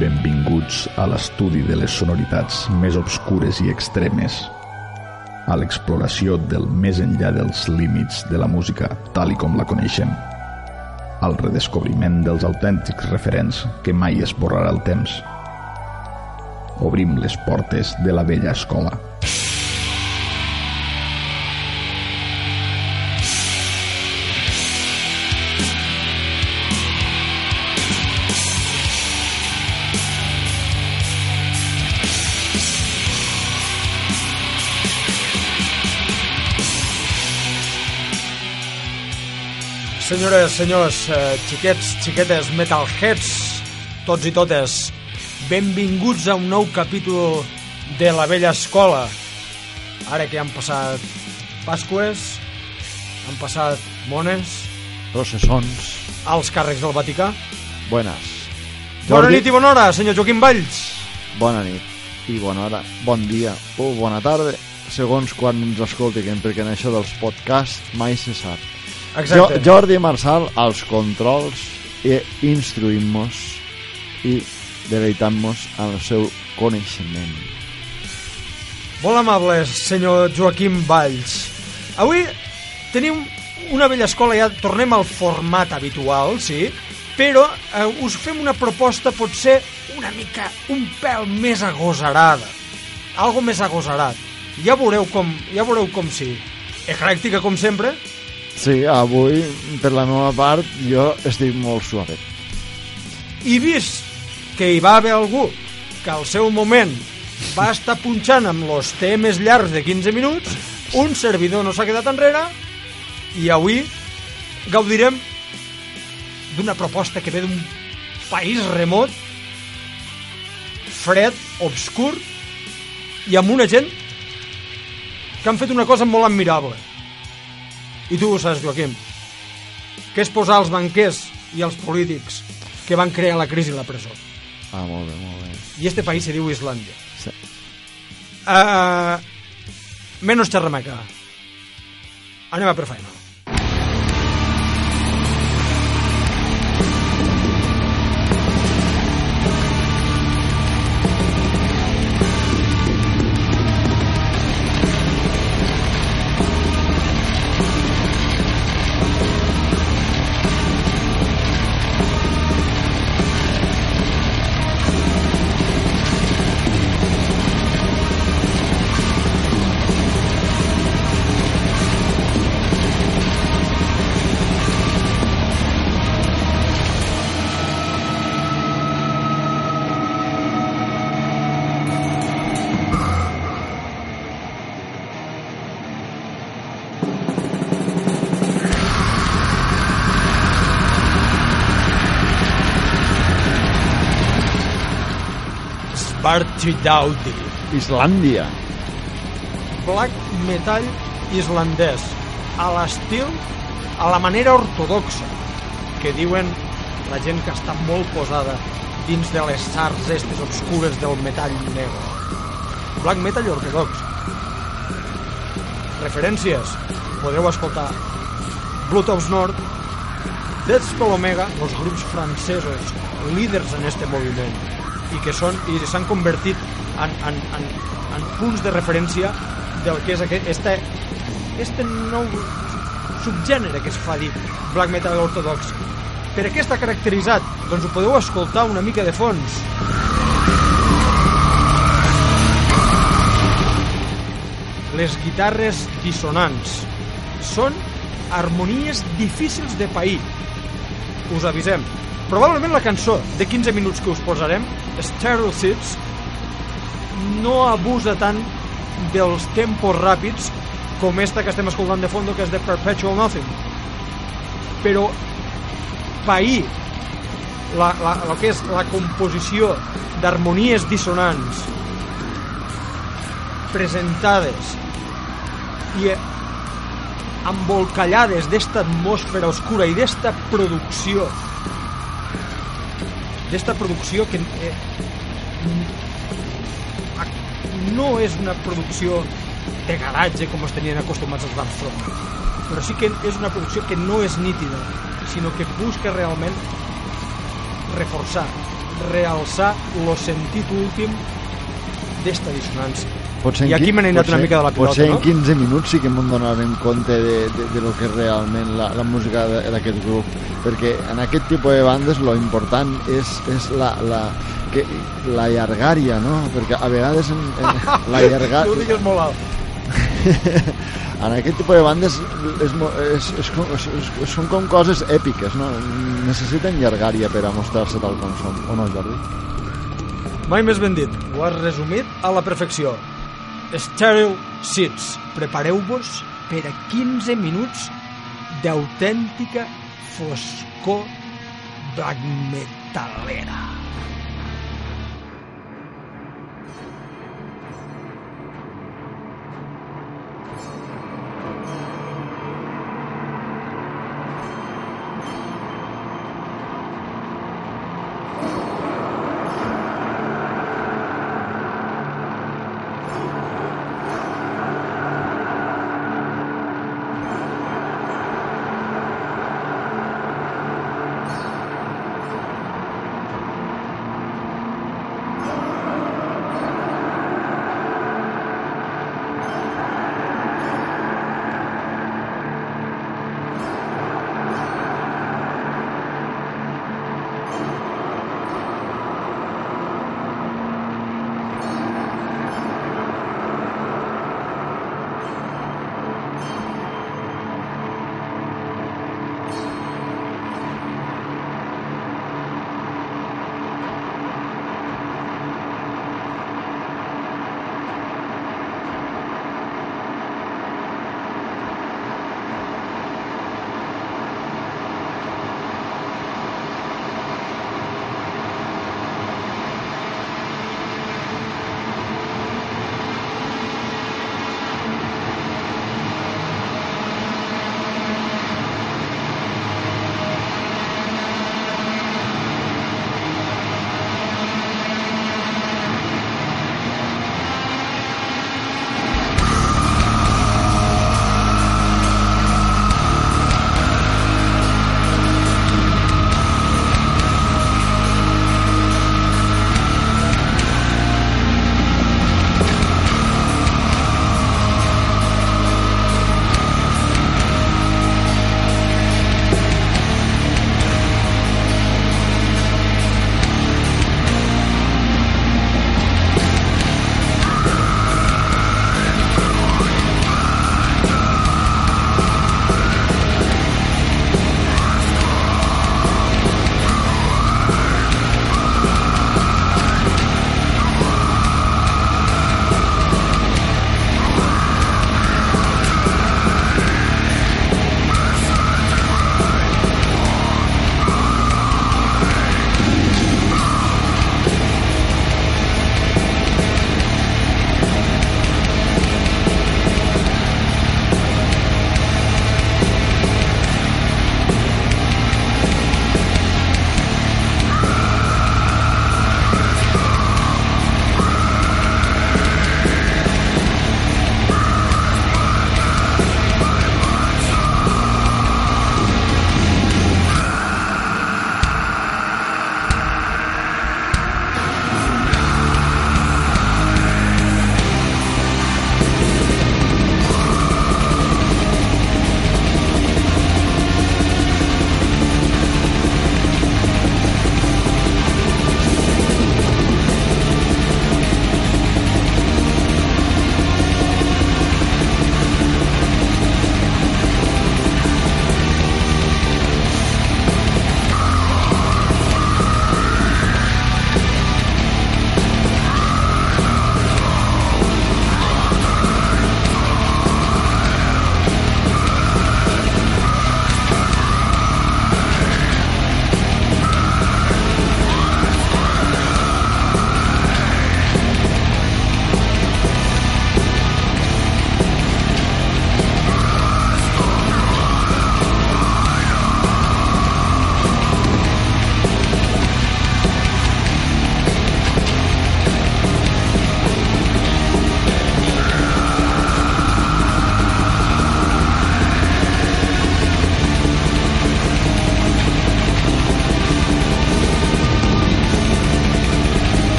Benvinguts a l'estudi de les sonoritats més obscures i extremes, a l'exploració del més enllà dels límits de la música tal i com la coneixem, al redescobriment dels autèntics referents que mai esborrarà el temps. Obrim les portes de la vella escola. Senyores, senyors, eh, xiquets, xiquetes, metalheads, tots i totes, benvinguts a un nou capítol de la vella escola. Ara que han passat Pasques, han passat mones, Processons. als càrrecs del Vaticà. Buenas. Bona nit i bona hora, senyor Joaquim Valls. Bona nit i bona hora, bon dia o bona tarda, segons quan ens escoltin, perquè en això dels podcasts mai se sap. Jo, Exacte. Jordi Marçal, als controls, i instruïm-nos i deleitant-nos amb el seu coneixement. Molt amables, senyor Joaquim Valls. Avui tenim una vella escola, ja tornem al format habitual, sí, però eh, us fem una proposta potser una mica, un pèl més agosarada. Algo més agosarat. Ja veureu com, ja veureu com sí. Eclèctica, com sempre, Sí, avui, per la meva part, jo estic molt suave. i vist que hi va haver algú que al seu moment va estar punxant amb los temes llargs de 15 minuts, un servidor no s'ha quedat enrere i avui gaudirem d'una proposta que ve d'un país remot, fred, obscur i amb una gent que han fet una cosa molt admirable. I tu ho saps, Joaquim, que és posar els banquers i els polítics que van crear la crisi a la presó. Ah, molt bé, molt bé. I este país se diu Islàndia. Sí. Uh, menos xerramaca. Anem a per feina. Svartidaudi. Islàndia. Black metal islandès. A l'estil, a la manera ortodoxa, que diuen la gent que està molt posada dins de les arts estes obscures del metall negre. Black metal ortodox. Referències. Podreu escoltar Blood of North, Death Spell Omega, els grups francesos líders en este moviment i que són i s'han convertit en, en, en, en punts de referència del que és aquest, este, este nou subgènere que es fa dir black metal ortodox. Per què està caracteritzat? Doncs ho podeu escoltar una mica de fons. Les guitarres dissonants són harmonies difícils de pair. Us avisem. Probablement la cançó de 15 minuts que us posarem, Stereocytes, no abusa tant dels tempos ràpids com esta que estem escoltant de fondo, que és de Perpetual Nothing. Però pair la, la, el que és la composició d'harmonies dissonants presentades i embolcallades d'esta atmosfera oscura i d'esta producció d'esta producció que eh, no és una producció de garatge com es tenien acostumats els Dark Throne però sí que és una producció que no és nítida sinó que busca realment reforçar realçar lo sentit últim d'esta dissonància. Potser en I aquí n'he anat potser- una mica de la pilota, Potser en no? 15 minuts sí que m'ho donarem compte de, de, de lo que és realment la, la música d'aquest grup, perquè en aquest tipus de bandes lo important és, és la, la, que, la llargària, no? Perquè a vegades en, en la No ho llargària... digues molt alt. en aquest tipus de bandes és, és, és, és, és, són com coses èpiques, no? Necessiten llargària per a mostrar-se tal com són, o no, Jordi? Mai més ben dit, ho has resumit a la perfecció. Sterile Seats. Prepareu-vos per a 15 minuts d'autèntica foscor black metalera.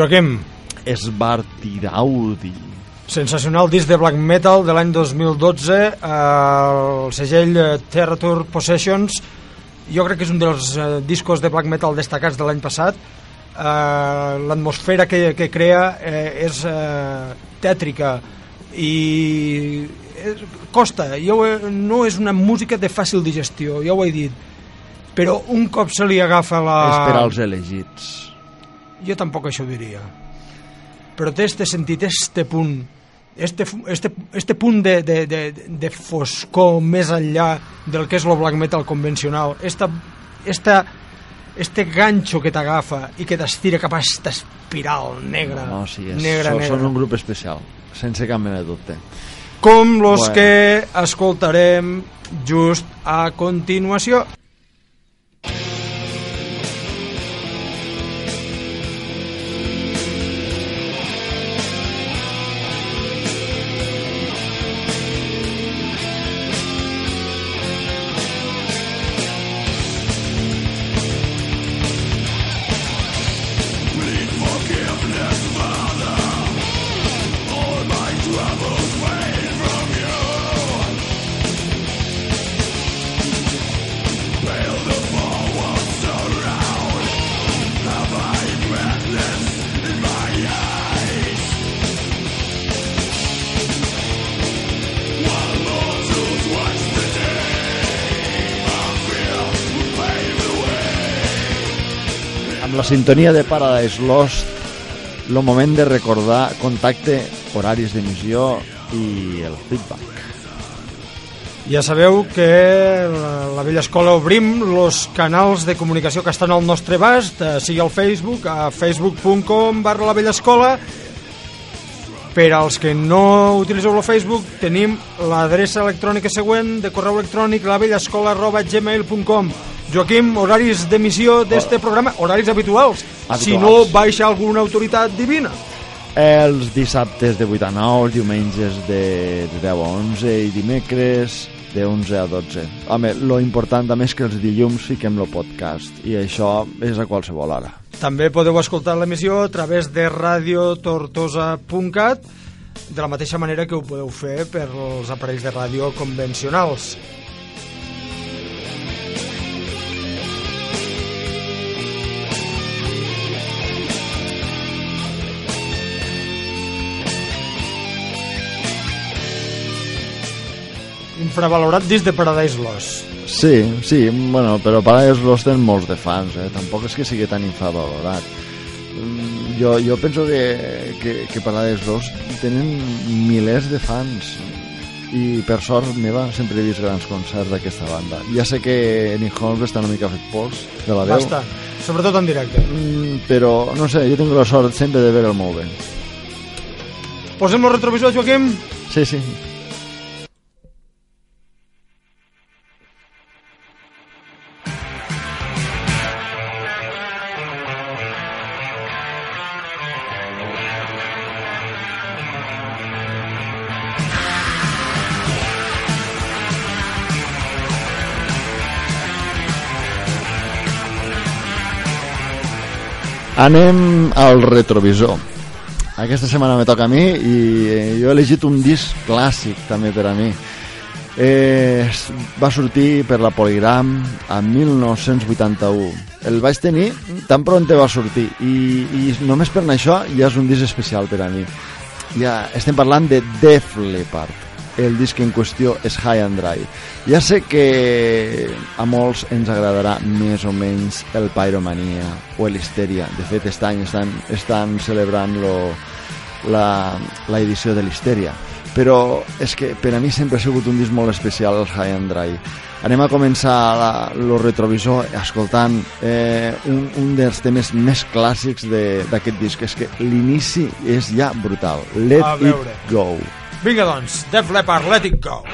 Joaquim, Esbartiraudi. sensacional disc de black metal de l'any 2012, eh, el segell Terratur Possessions, jo crec que és un dels eh, discos de black metal destacats de l'any passat. Eh, L'atmosfera que, que crea eh, és tètrica i costa, jo, no és una música de fàcil digestió, ja ho he dit, però un cop se li agafa la... És per als elegits. Jo tampoc això ho diria. Però té este sentit, este punt, este, este, este punt de, de, de, de foscor més enllà del que és el black metal convencional, esta, esta, este ganxo que t'agafa i que t'estira cap a esta espiral negra, No, sí, és, negra, són, negra. són un grup especial, sense cap mena de dubte. Com los Bueno. que escoltarem just a continuació. Sintonia de Paradise Lost, el moment de recordar contacte, horaris d'emissió i el feedback. Ja sabeu que la, la vella escola obrim els canals de comunicació que estan al nostre abast, eh, sigui al Facebook, a facebook.com barra la vella escola. Per als que no utilitzeu el Facebook, tenim l'adreça electrònica següent de correu electrònic lavellescola arroba gmail.com Joaquim, horaris d'emissió d'este programa, horaris habituals. Habituals. Si no baixa alguna autoritat divina. Els dissabtes de 8 a 9, els diumenges de, de 10 a 11 i dimecres de 11 a 12. Home, lo important també és que els dilluns fiquem el podcast i això és a qualsevol hora. També podeu escoltar l'emissió a través de radiotortosa.cat de la mateixa manera que ho podeu fer per als aparells de ràdio convencionals. Infravalorat disc de Paradise Lost. Sí, sí, bueno, però Paradise Lost tenen molts de fans, eh? tampoc és que sigui tan infravalorat. Mm, Jo, jo penso que, que, que Paradise Lost tenen milers de fans i per sort meva sempre he vist grans concerts d'aquesta banda. Ja sé que Nick Holmes està una mica fet pols de la veu, Basta, sobretot en directe. mm, però no sé, jo tinc la sort sempre de veure'l molt bé. Posem el retrovisor, Joaquim? Sí, sí. Anem al retrovisor. Aquesta setmana me toca a mi i eh, jo he elegit un disc clàssic també per a mi. Eh, va sortir per la Polygram a 1981. El vaig tenir tan pronte va sortir i, i només per això ja és un disc especial per a mi. Ja estem parlant de Def Leppard. El disc en qüestió és High and Dry. Ja sé que a molts ens agradarà més o menys el Pyromania o l'Histeria. De fet, aquest any estan, estan celebrant lo, la, la edició de l'Histeria. Però és que per a mi sempre ha sigut un disc molt especial el High and Dry. Anem a començar la, lo retrovisor escoltant eh, un, un dels temes més clàssics de- d'aquest disc. És que l'inici és ja brutal. Let it go. Vinga, doncs, Def Leppard, Let It Go.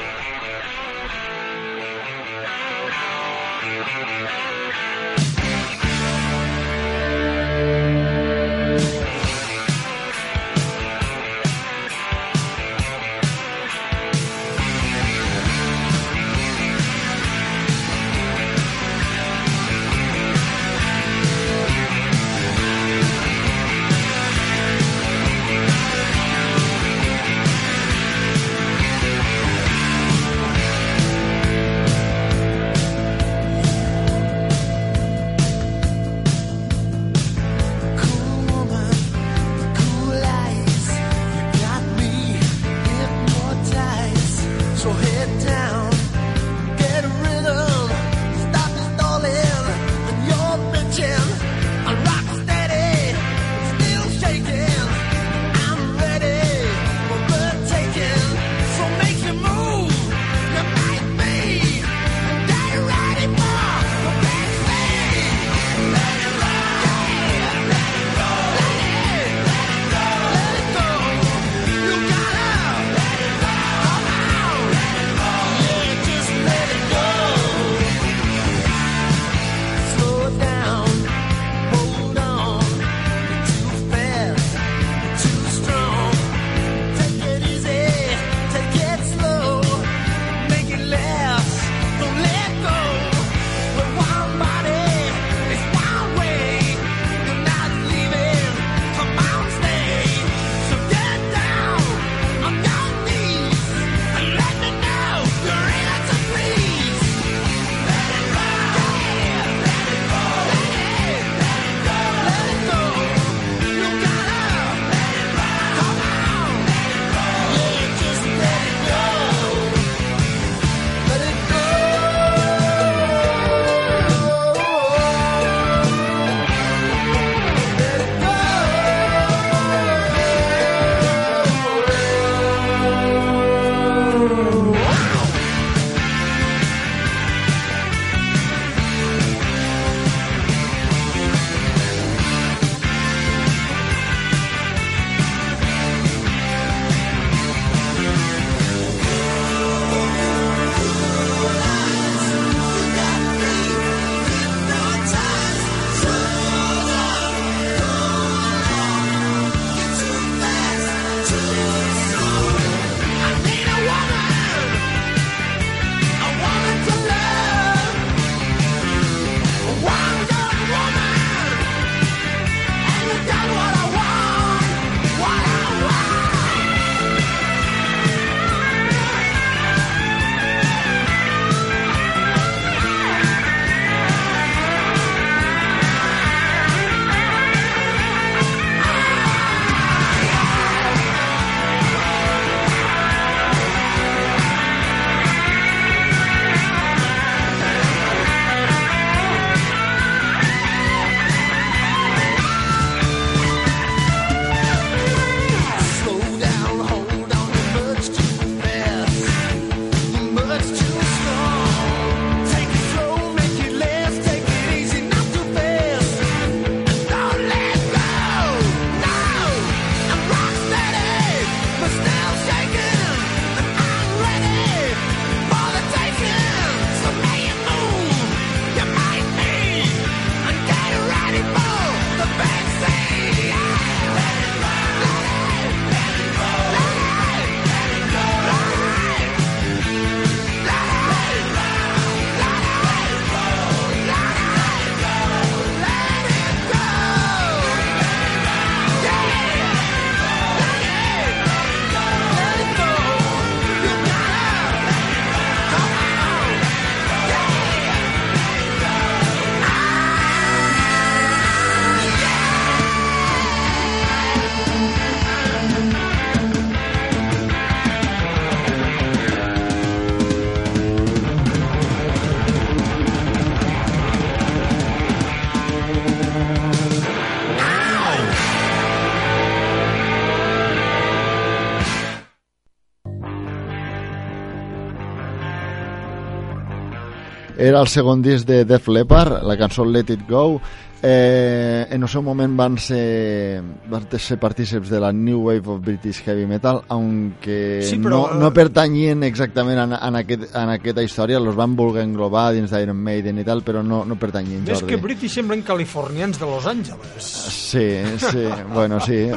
Era el segon disc de Def Leppard, la cançó Let It Go, Eh, en el seu moment van ser, van ser partíceps de la New Wave of British Heavy Metal, aunque Sí, però, no, no eh, pertanyien exactament en, en, aquest, en aquesta història, los van voler englobar dins d'Iron Maiden i tal, però no, no pertanyien, Més Jordi. que British semblen californians de Los Angeles. Sí, sí, bueno, sí.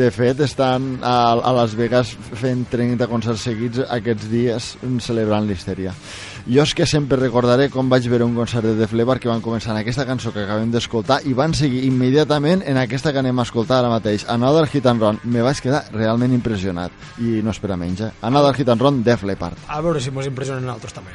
De fet, estan a, a Las Vegas fent 30 concerts seguits aquests dies celebrant l'histèria. Jo és que sempre recordaré com vaig veure un concert de Def Leppard que van començar en aquesta cançó que acabem d'escoltar i van seguir immediatament en aquesta que anem a escoltar ara mateix, Another Hit and Run. Me vaig quedar realment impressionat i no espera menys, eh? Another Hit and Run, Def Leppard. A veure si mos impressionen altres també.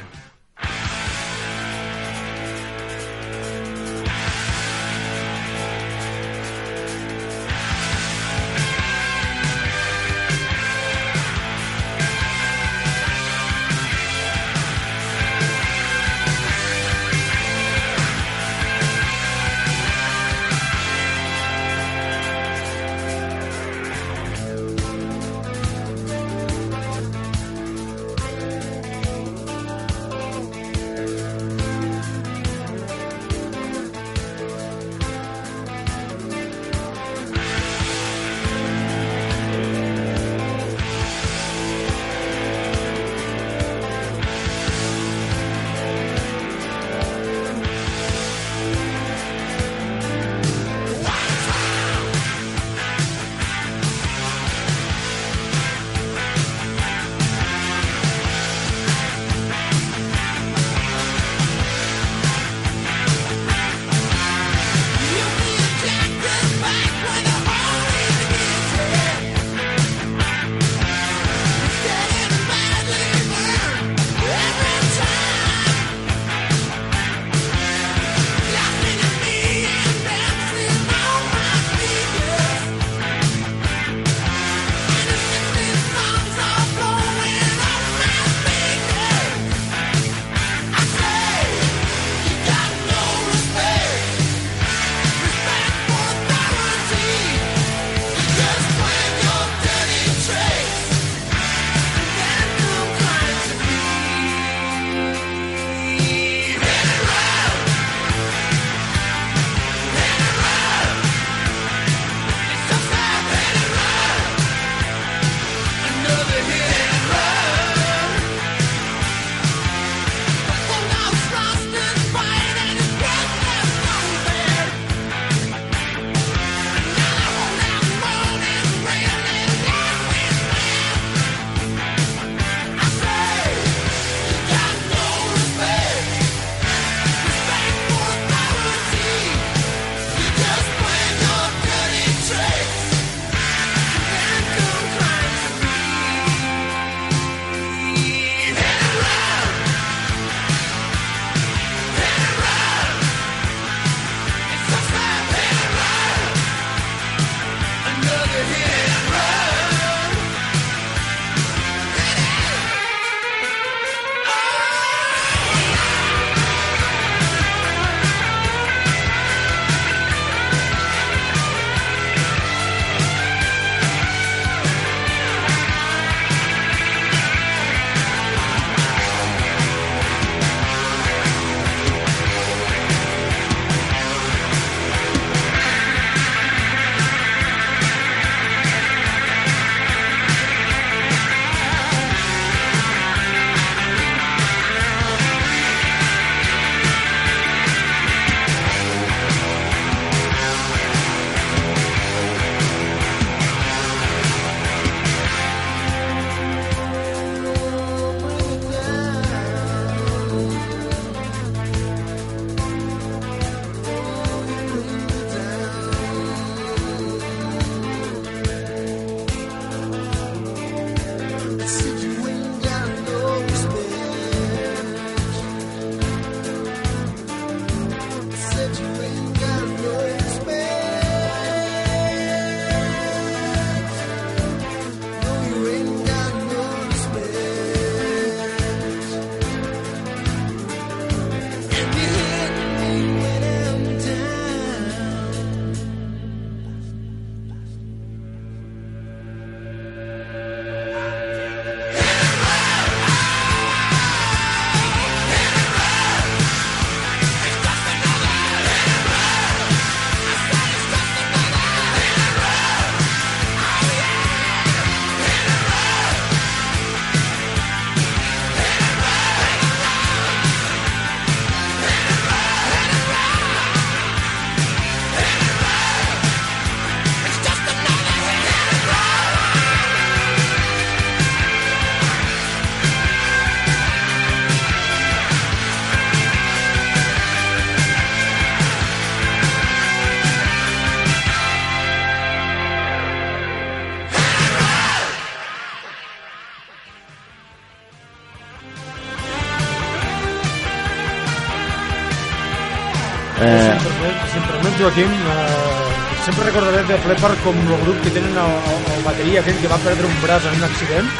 Joaquim, eh, sempre recordaré de Flepar com el grup que tenen el, el, bateria aquell que va perdre un braç en un accident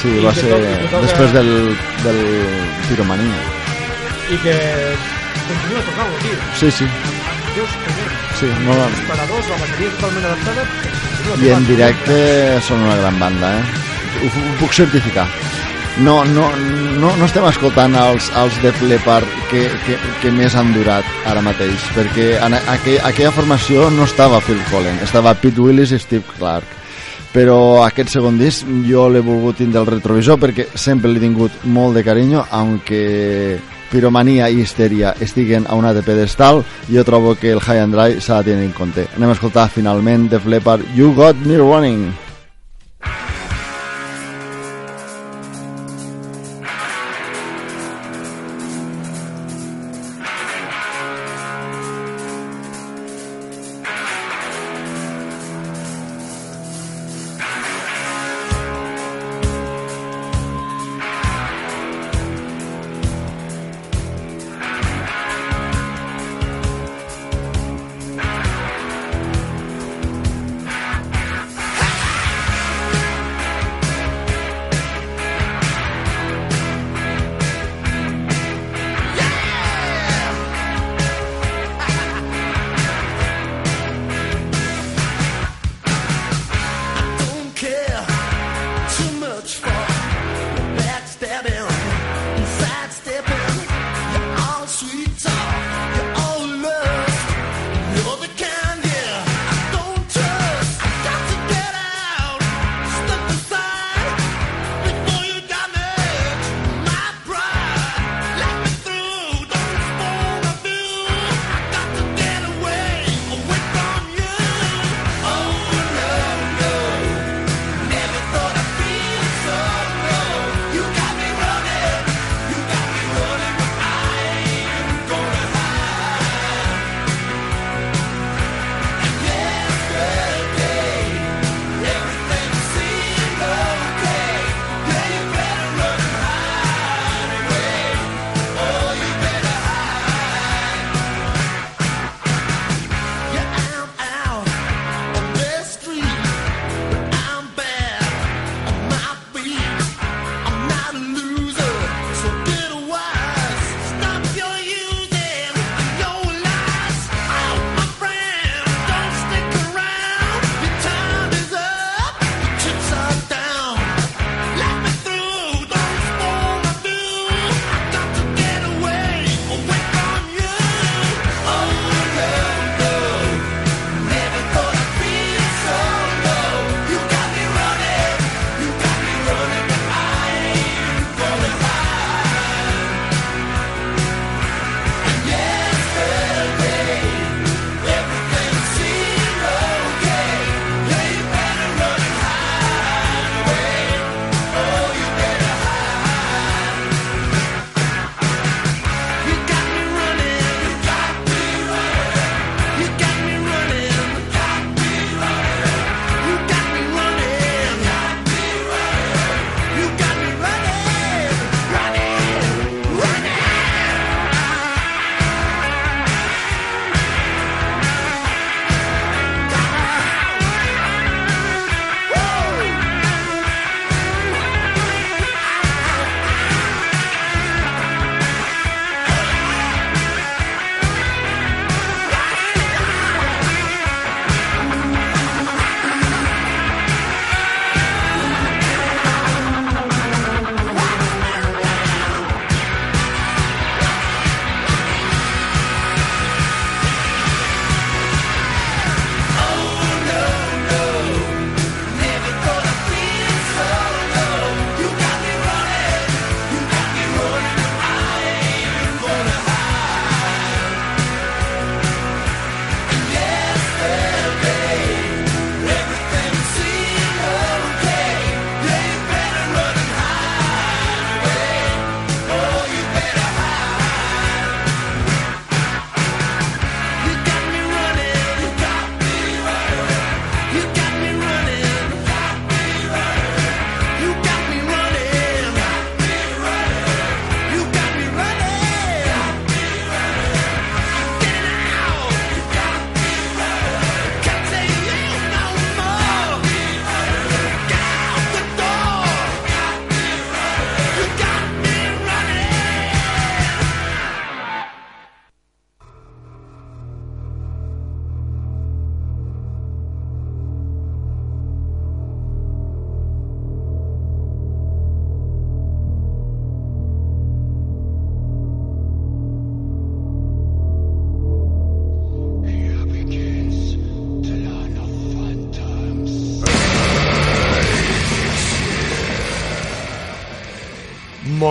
Sí, va ser que toca- després del, del Piromania. i que continua tocant-lo, tio. Sí, sí, Dios, sí. No, Els paradors, la bateria totalment adaptada. I en tocant. directe són una gran banda, eh? Ho, ho puc certificar. No, no, no, no estem escoltant els, els de Flepar que, que, que més han durat ara mateix, perquè en aquell, aquella formació no estava Phil Collen, estava Pete Willis i Steve Clark. Però aquest segon disc jo l'he volgut tindre al retrovisor perquè sempre l'he tingut molt de carinyo, aunque Piromania i Histeria estiguen a una de pedestal, jo trobo que el High and Dry s'ha de tenir en compte. Anem a escoltar finalment de Flepar You Got Me Running.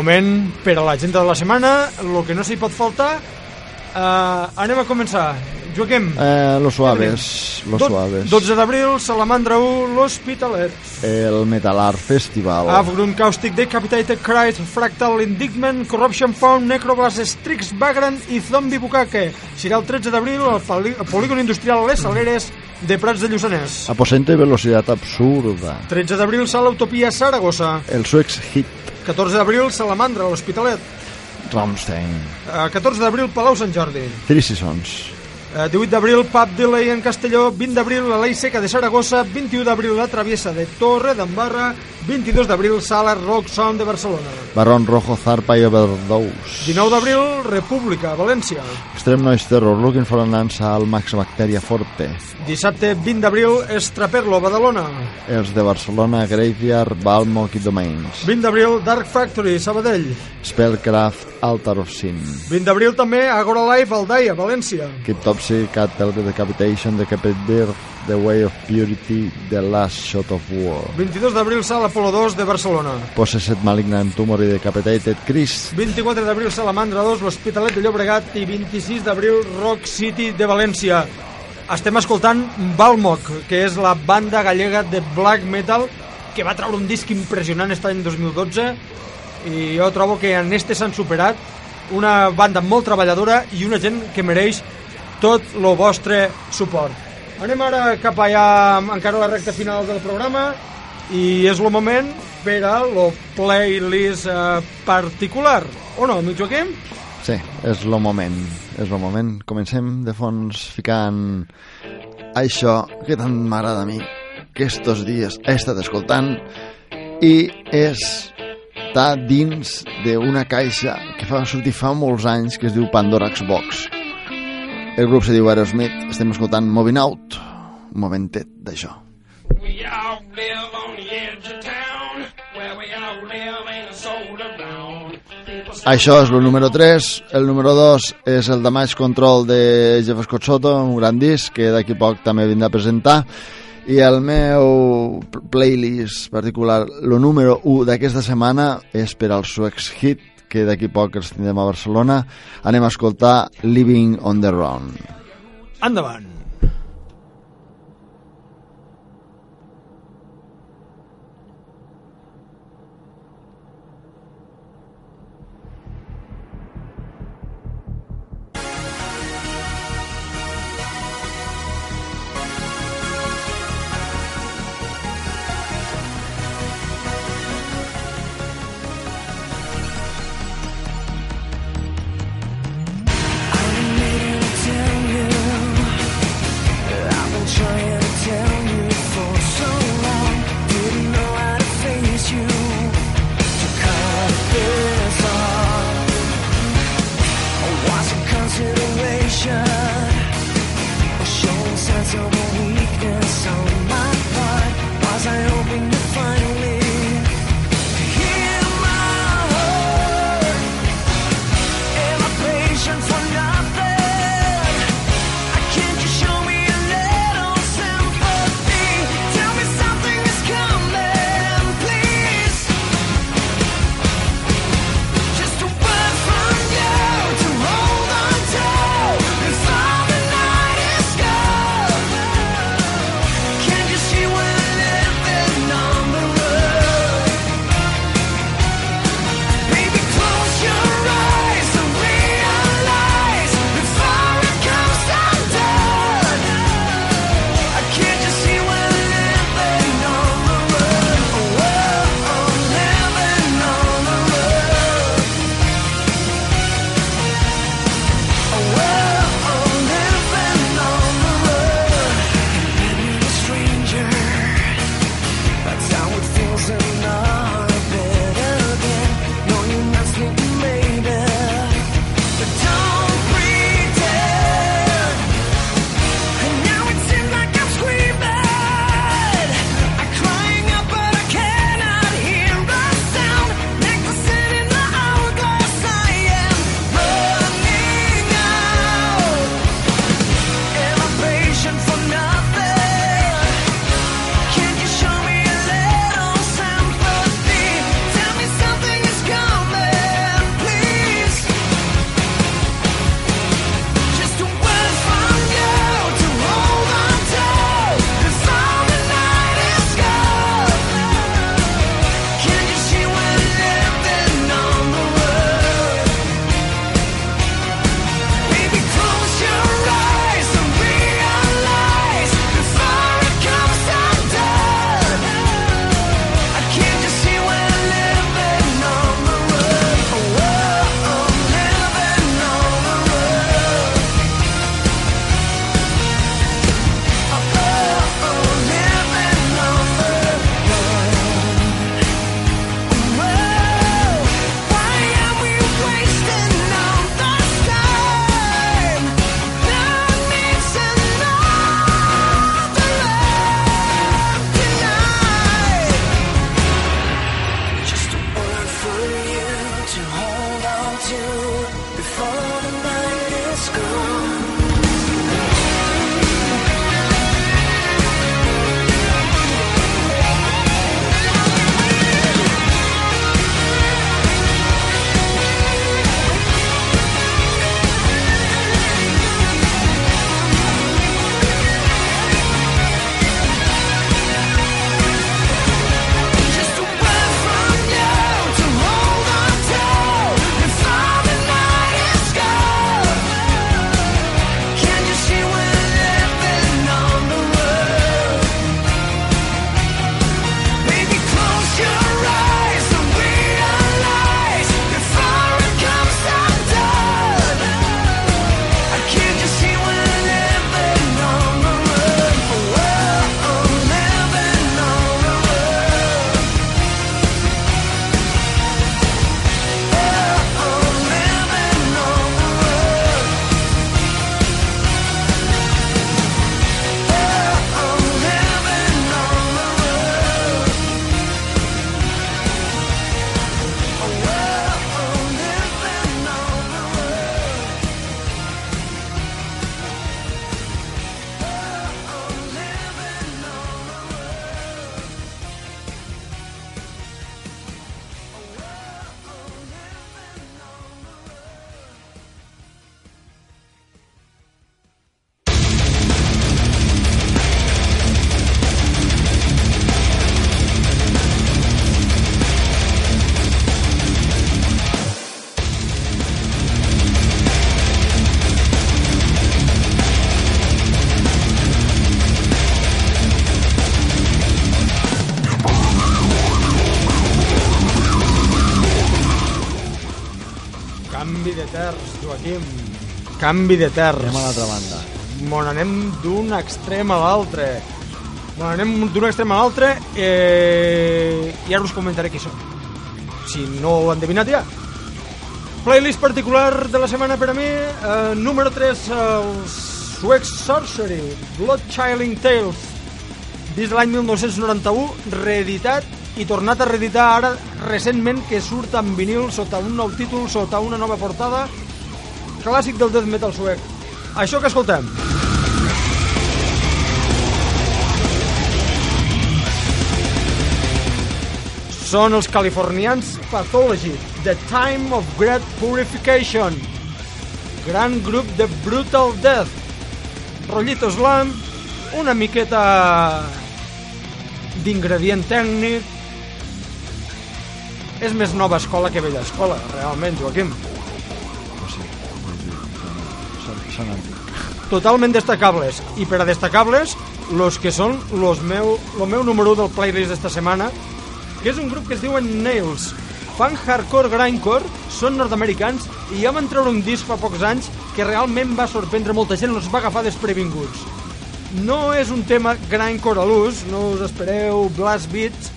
Moment per a l'agenda de la setmana, el que no s'hi pot faltar. Uh, anem a començar. Joaquim. Eh, los suaves, los Do- suaves. 12 d'abril, Salamandra 1, L'Hospitalet. El Metal Art Festival. Avgrun Caustic, Decapitated, Christ, Fractal, Indignant, Corruption Found, Necroblast, Strix, Vagrant i Zombie Bukake. Serà el 13 d'abril al polígon industrial Les Saleres de Prats de Lluçanès. Aposento i velocitat absurda. 13 d'abril, Sala Utopia, Saragossa. El Suex Hit 14 d'abril, Salamandra, l'Hospitalet. Rammstein. Eh, 14 d'abril, Palau Sant Jordi. Three Seasons. Eh, 18 d'abril, Pub Delay en Castelló. 20 d'abril, la Ley Seca de Saragossa. 21 d'abril, la Traviesa de Torre d'Embarra. 22 d'abril, Sala Rock Sound de Barcelona. Barón Rojo Zarpa i Overdose. 19 d'abril, República, València. Extreme Noise Terror, Looking for an al Max Bacteria Forte. Dissabte 20 d'abril, Estraperlo, Badalona. Els de Barcelona, Graveyard, Balmoc i Domains. 20 d'abril, Dark Factory, Sabadell. Spellcraft, Altar of Sin. 20 d'abril també, Agora Live, Aldaia, València. Cryptopsy, Cattle Decapitation, Decapit Birth, The Way of Purity, The Last Shot of War. 22 d'abril, Sala Apolo 2 de Barcelona. Possessed Malignant Tumor i Decapitated Chris. 24 d'abril, Salamandra 2, l'Hospitalet de Llobregat i 26 d'abril, Rock City de València. Estem escoltant Balmoc, que és la banda gallega de black metal que va treure un disc impressionant aquest any 2012 i jo trobo que en este s'han superat una banda molt treballadora i una gent que mereix tot el vostre suport. Anem ara cap allà, encara a la recta final del programa, i és el moment per a lo playlist eh, particular. O no, amic Joaquim? Sí, és el moment, és el moment. Comencem de fons ficant això que tant m'agrada a mi, que estos dies he estat escoltant i és està dins d'una caixa que fa sortir fa molts anys que es diu Pandora's Box. El grup se diu Aerosmith, estem escoltant Moving Out, un momentet d'això. We all live on the edge of town, where we all live ain't a soul around. Això és el número 3. El número 2 és el Damage Control de Jeff Scott Soto, un gran disc que d'aquí poc també vindrà a presentar. I el meu pl- playlist particular, el número 1 d'aquesta setmana és per al Suex Hit, que d'aquí poc els tindrem a Barcelona. Anem a escoltar Living on the Run. Endavant. Canvi de terres. Anem a l'altra banda. Mon anem d'un extrem a l'altre. Mon anem d'un extrem a l'altre eh, i ara us comentaré qui són. Si no ho han endevinat ja. Playlist particular de la setmana per a mi, eh, número 3, els suecs Sorcery, Blood Chilling Tales, des de l'any 1991, reeditat i tornat a reeditar ara recentment que surt en vinil sota un nou títol, sota una nova portada, clàssic del death metal suec. Això que escoltem. Són els californians Pathology, The Time of Great Purification. Gran grup de Brutal Death. Rollito slam, una miqueta d'ingredient tècnic. És més nova escola que vella escola, realment, Joaquim. Antics. totalment destacables. I per a destacables los que són los meu, lo meu número 1 del playlist d'esta setmana que és un grup que es diuen Nails. Fan hardcore grindcore són nord-americans i ja van treure un disc fa pocs anys que realment va sorprendre molta gent els va agafar desprevinguts. No és un tema grindcore a l'ús no us espereu blast beats.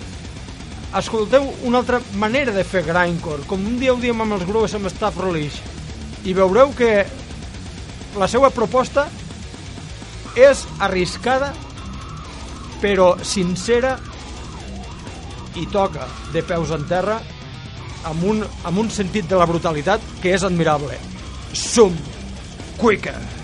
Escolteu una altra manera de fer grindcore com un dia ho diem amb els grups amb Staff Relish. I veureu que la seva proposta és arriscada però sincera i toca de peus en terra amb un, amb un sentit de la brutalitat que és admirable. Som quicker.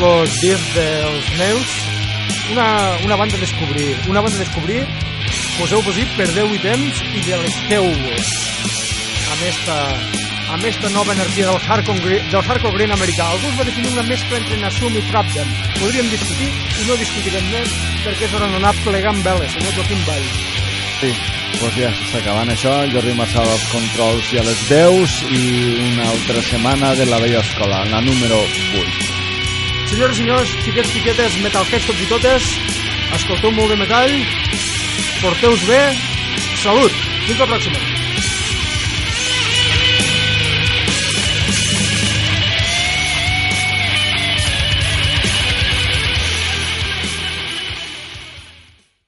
El disc dels Nails, una, una banda a descobrir. Una banda a descobrir, poseu-vos-hi, perdeu-hi temps i delecteu-vos amb esta, amb esta nova energia del hardcore, del hardcore green americà. Algú va definir una mescla entre Nasum i Trapden. Podríem discutir i no discutirem més perquè és hora d'anar plegant veles, senyor Joaquim Vall. Sí, doncs ja s'està acabant això. Jordi Marçal als controls i a les veus i una altra setmana de la vella escola, la número 8. Senyores i senyors, xiquets, xiquetes, metalheads tots i totes, escolteu molt de metall, porteu-vos bé, salut, fins la pròxima.